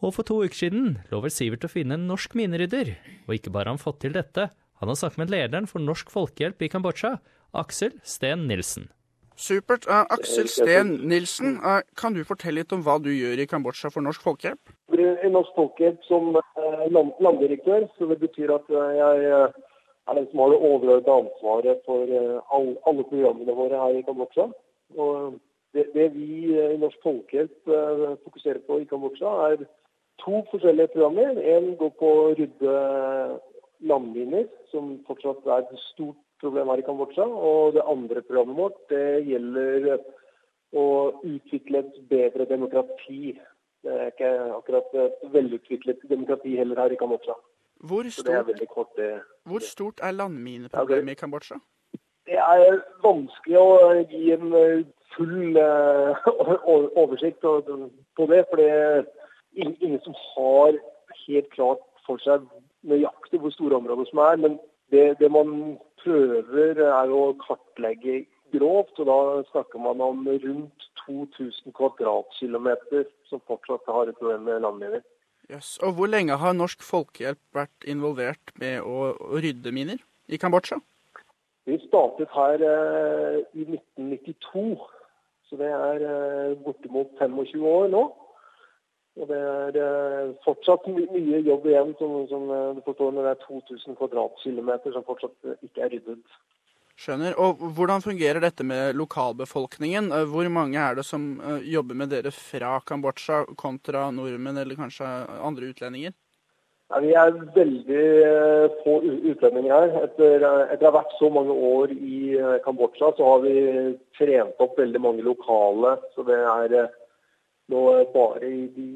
Og for to uker siden lover Sivert å finne en norsk minerydder. Og ikke bare har han fått til dette, han har snakket med lederen for Norsk Folkehjelp i Kambodsja, Aksel Steen Nilsen. Supert. Uh, Aksel Steen Nilsen, uh, kan du fortelle litt om hva du gjør i Kambodsja for Norsk Folkehjelp? I Norsk Folkehjelp som uh, landdirektør, så det betyr at jeg er den som har det overordnede ansvaret for all, alle programmene våre her i Kambodsja. Og det, det vi i Norsk Folkehjelp fokuserer på i Kambodsja, er to forskjellige programmer. En går på å rydde landminer, som fortsatt er et stort problem her i Kambodsja. Og det andre programmet vårt det gjelder å utvikle et bedre demokrati. Det er ikke akkurat et velutviklet demokrati heller her i Kambodsja. Hvor stort, kort, det, hvor stort er landmineproblemet i Kambodsja? Det er vanskelig å gi en full uh, oversikt på det. For det er ingen som har helt klart for seg nøyaktig hvor store områder som er. Men det, det, man prøver er å kartlegge grovt, og da snakker man om rundt 2000 kvadratkilometer som fortsatt har et problem med landminer. Yes. Og Hvor lenge har Norsk Folkehjelp vært involvert med å, å rydde miner i Kambodsja? Vi startet her eh, i 1992, så det er eh, bortimot 25 år nå. Og Det er eh, fortsatt mye jobb igjen, som, som, eh, du forstår når det er 2000 kvadratkilometer som fortsatt eh, ikke er ryddet. Skjønner. Og Hvordan fungerer dette med lokalbefolkningen? Hvor mange er det som jobber med dere fra Kambodsja kontra nordmenn eller kanskje andre utlendinger? Ja, vi er veldig få utlendinger her. Etter, etter å ha vært så mange år i Kambodsja, så har vi trent opp veldig mange lokale. Så det er nå bare i de,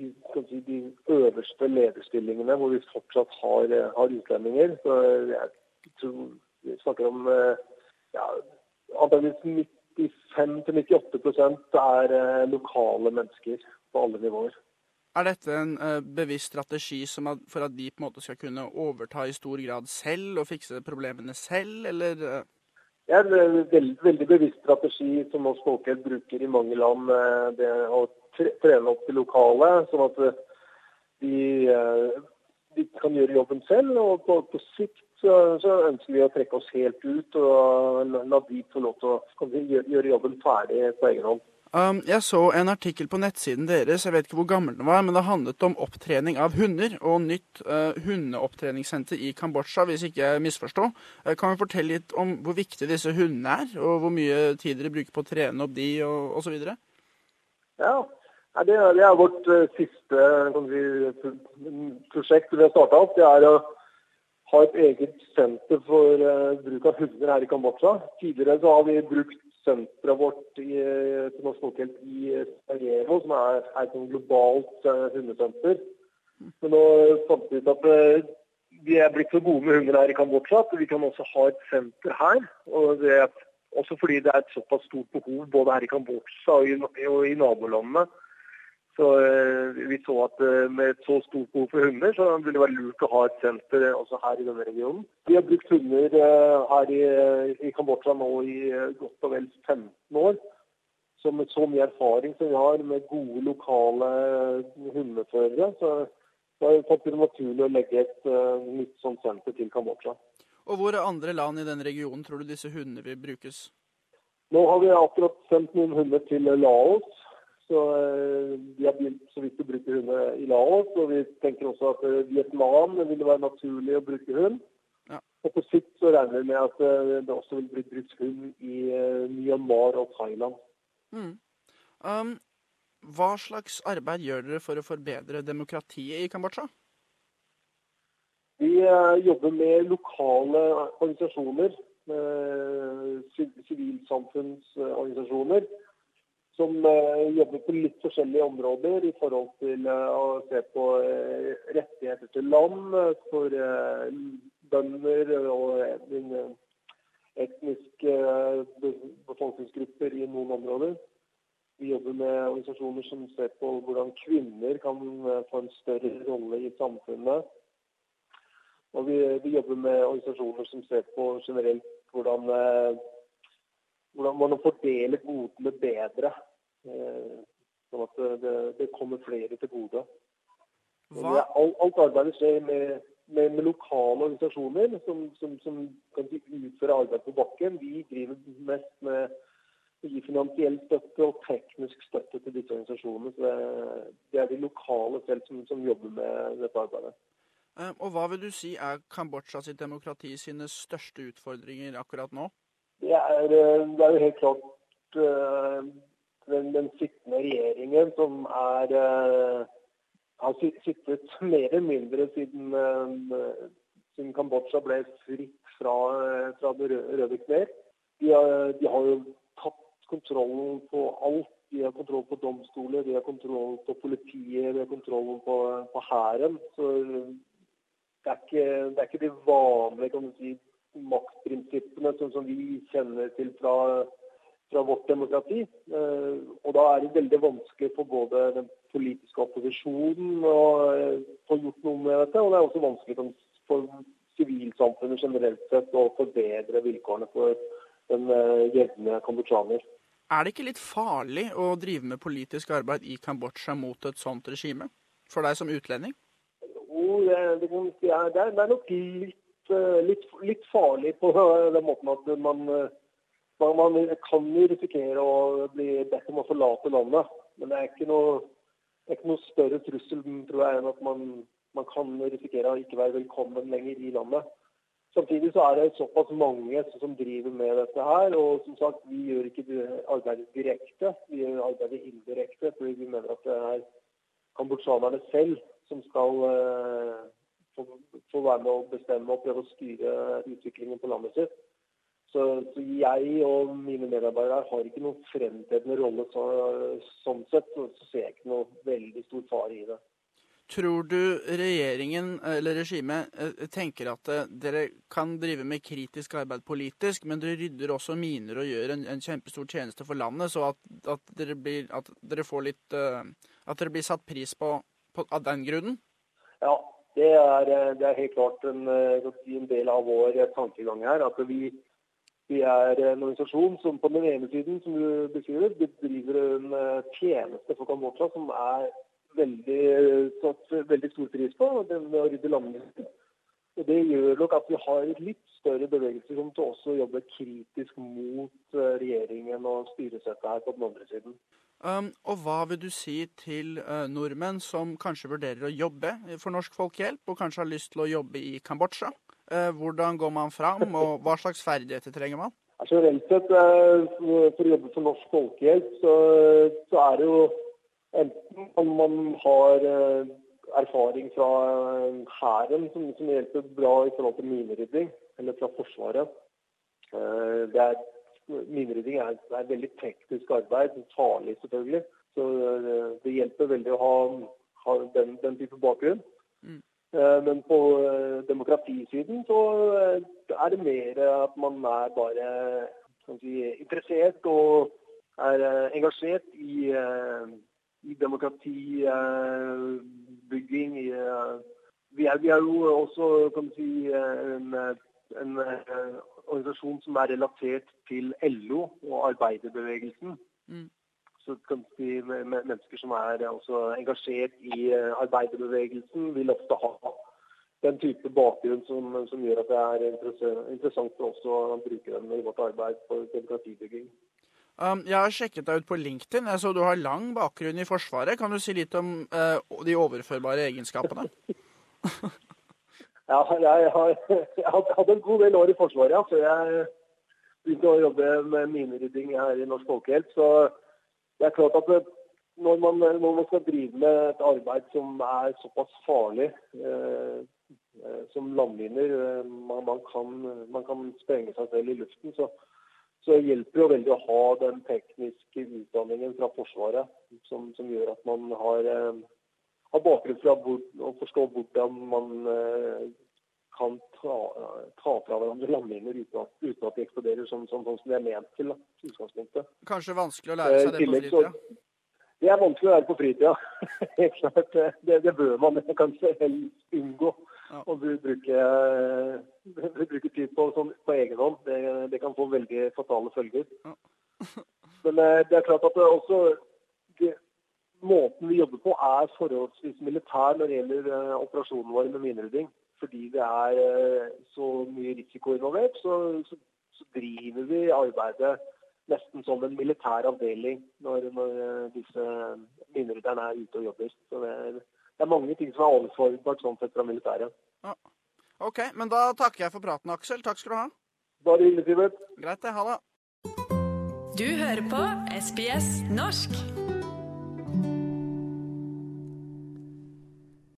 si, de øverste lederstillingene hvor vi fortsatt har, har utlendinger. Så jeg tror vi snakker om ja, antakeligvis 95-98 er eh, lokale mennesker på alle nivåer. Er dette en bevisst strategi at, for at de på en måte skal kunne overta i stor grad selv og fikse problemene selv, eller? Det er en veldig, veldig bevisst strategi som Norsk Folkehjelp bruker i mange land. Det å trene opp de lokale, sånn at eh, de, eh, de kan gjøre jobben selv. Og på, på sikt så, så, ønsker vi å trekke oss helt ut og la de få lov til å gjøre jobben ferdig på egen hånd. Um, jeg så en artikkel på nettsiden deres, jeg vet ikke hvor gammel den var, men det handlet om opptrening av hunder og nytt uh, hundeopptreningssenter i Kambodsja, hvis ikke jeg misforstår. Uh, kan vi fortelle litt om hvor viktige disse hundene er, og hvor mye tid dere bruker på å trene opp de, og osv.? Ja, det er, det er vårt uh, siste si, prosjekt vi har starta opp. Det er å ha et eget senter for uh, bruk av hunder her i Kambodsja. Tidligere så har vi brukt senteret vårt i, til Norsk Folkehjelp i Sarajevo, som er, er et globalt uh, hundesenter. Men nå vi ut at vi er blitt så gode med hunder her i Kambodsja at vi kan også ha et senter her. og det også fordi det er et såpass stort behov både her i Kambodsja og i, og i nabolandene. Så eh, vi så at eh, med et så stort behov for hunder, så ville det være lurt å ha et senter eh, også her i denne regionen. Vi har brukt hunder her i, i Kambodsja nå i godt og vel 15 år. Så med så mye erfaring som vi har med gode lokale hundeførere, så, så har vi fått det naturlig å legge et nytt sånt senter til Kambodsja. Og hvor andre land i den regionen tror du disse hundene vil brukes? Nå har vi akkurat sendt noen hunder til Laos. Så eh, Vi har begynt så vidt å bruke hunder i Laos, og vi tenker også at eh, Vietnam vil være naturlig å bruke hund. Ja. Og På sikt så regner vi med at eh, det også vil bli brukt hund i Myanmar og Thailand. Mm. Um, hva slags arbeid gjør dere for å forbedre demokratiet i Kambodsja? Vi jobber med lokale organisasjoner, sivilsamfunnsorganisasjoner som eh, jobber på litt forskjellige områder i forhold til eh, å se på eh, rettigheter til land for bønder og etniske befolkningsgrupper i noen områder. Vi jobber med organisasjoner som ser på hvordan kvinner kan få en større rolle i samfunnet. Og vi, vi jobber med organisasjoner som ser på generelt hvordan hvordan man fordeler godene bedre. Eh, sånn at det, det, kommer flere til gode. Hva? Alt, alt arbeidet skjer med, med, med lokale organisasjoner som, som, som kan utføre arbeid på bakken. Vi driver mest med å gi finansiell støtte og teknisk støtte til disse organisasjonene. Så det, det er de lokale selv som, som jobber med dette arbeidet. Eh, Og hva vil du si er Kambodsja sitt demokrati sine største utfordringer akkurat nå? Det er, eh, det er jo helt klart uh, den, den sittende regjeringen som er uh, har sittet mer eller mindre siden, uh, siden Kambodsja ble fritt fra, fra det røde kner. De, de har jo tatt kontrollen på alt. De har kontroll på domstoler, de har kontroll på politiet, de har kontroll på, hæren. Det er, ikke, det er ikke de vanlige kan du si, maktprinsippene som, som vi kjenner til fra, fra vårt demokrati. Eh, og da er det veldig vanskelig for både den politiske opposisjonen å eh, få gjort noe med dette, og det er også vanskelig for- sivilsamfunnet generelt sett å forbedre vilkårene for den eh, jevne kambodsjaner. Er det ikke litt farlig å drive med politisk arbeid i Kambodsja mot et sånt regime? For deg som utlending? Jo, det, det, det, er, det er nok litt, litt, litt farlig på den måten at man, eh, man, kan risikere å bli bedt om å forlate landet. Men det er ikke noe, er ikke noe større trussel tror jeg, enn at man, man kan risikere å ikke være velkommen lenger i landet. Samtidig så er det såpass mange som driver med dette her. Og som sagt, vi gjør ikke arbeidet direkte, vi gjør arbeidet indirekte. Fordi vi mener at det er kambodsjanerne selv som skal få være med å bestemme og prøve å styre utviklingen på landet sitt. Så, så jeg og mine medarbeidere har ikke noen fremtredende rolle så, sånn sett. Så, så ser jeg ikke noe veldig stor fare i det. Tror du regjeringen eller regimet eh, tenker at eh, dere kan drive med kritisk arbeid politisk, men dere rydder også miner og gjør en, en kjempestor tjeneste for landet, så at, at, dere, blir, at dere får litt eh, At dere blir satt pris på, på av den grunnen? Ja, det er, eh, det er helt klart en, eh, en del av vår eh, tankegang her. At vi, vi er en organisasjon som på den ene siden, som du beskriver, bedriver en tjeneste for Kambodsja som er veldig, satt veldig stor pris på, den å rydde landet. Og Det gjør nok at vi har litt større bevegelser som til også jobber kritisk mot regjeringen og styresettet her på den andre siden. Um, og hva vil du si til uh, nordmenn som kanskje vurderer å jobbe for Norsk Folkehjelp, og kanskje har lyst til å jobbe i Kambodsja? Uh, hvordan går man fram, og hva slags ferdigheter trenger man? Altså, rent sett, eh, for å jobbe for Norsk Folkehjelp, så, så er det jo enten om man har erfaring fra Hæren, som, som hjelper bra i forhold til minerydding, eller fra Forsvaret. Det er, minerydding er, er veldig teknisk arbeid, farlig selvfølgelig. Så eh, det hjelper veldig å ha, ha den, den type bakgrunn. Mm. Eh, Men på eh, demokratisiden så er det mer at man er bare si, interessert og er engasjert i, i demokratibygging. Vi, er, vi er jo også kan si, en, en eh, organisasjon som er relatert til LO og arbeiderbevegelsen. Mm. Så si, mennesker som er også engasjert i eh, arbeiderbevegelsen, vil ofte ha den type bakgrunn som, som gjør at det er interessant for oss å bruke den i vårt arbeid for demokratibygging. Um, jeg har sjekket deg ut på LinkedIn. Jeg så du har lang bakgrunn i Forsvaret. Kan du si litt om uh, de overførbare egenskapene? Ja, jeg har, jeg hatt en god del år i Forsvaret ja, før jeg begynte å jobbe med minerydding her i Norsk Folkehjelp. Så det er klart at når, man, når man skal drive med et arbeid som er såpass farlig eh, eh, som landminer, eh, man, man, kan, man kan sprenge seg selv i luften, så, så hjelper det veldig å ha den tekniske utdanningen fra Forsvaret som, som gjør at man har eh, har bakgrunn fra hvor, å forstå hvordan man eh, kan ta, ta fra hverandre landminer uten uten at de eksploderer sånn, sånn, sånn som de er ment til. Da, utgangspunktet. Kanskje vanskelig å lære Eh, seg det på fritida? Det er vanskelig å lære på fritida. Helt klart. eh, Det, det bør man kanskje helst unngå. Ja. Å bru- bruke, eh, bruke tid på, sånn, på egen hånd. Det, det kan få veldig fatale følger. Ja. Men eh, det er klart at det også det, Måten vi jobber på er forholdsvis militær når det gjelder uh, operasjonen vår med minerydding. Fordi det er uh, så mye risiko involvert, så, så, så, driver vi arbeidet nesten som en militær avdeling når, når uh, disse minerydderne er ute og jobber. Så det er, det er mange ting som er overforbart sånn sett fra militæret. Ja. OK, men da takker jeg for praten, Aksel. Takk skal du ha. Bare hyggelig, Sivert. Greit, det. Ha det. Du hører på SBS norsk.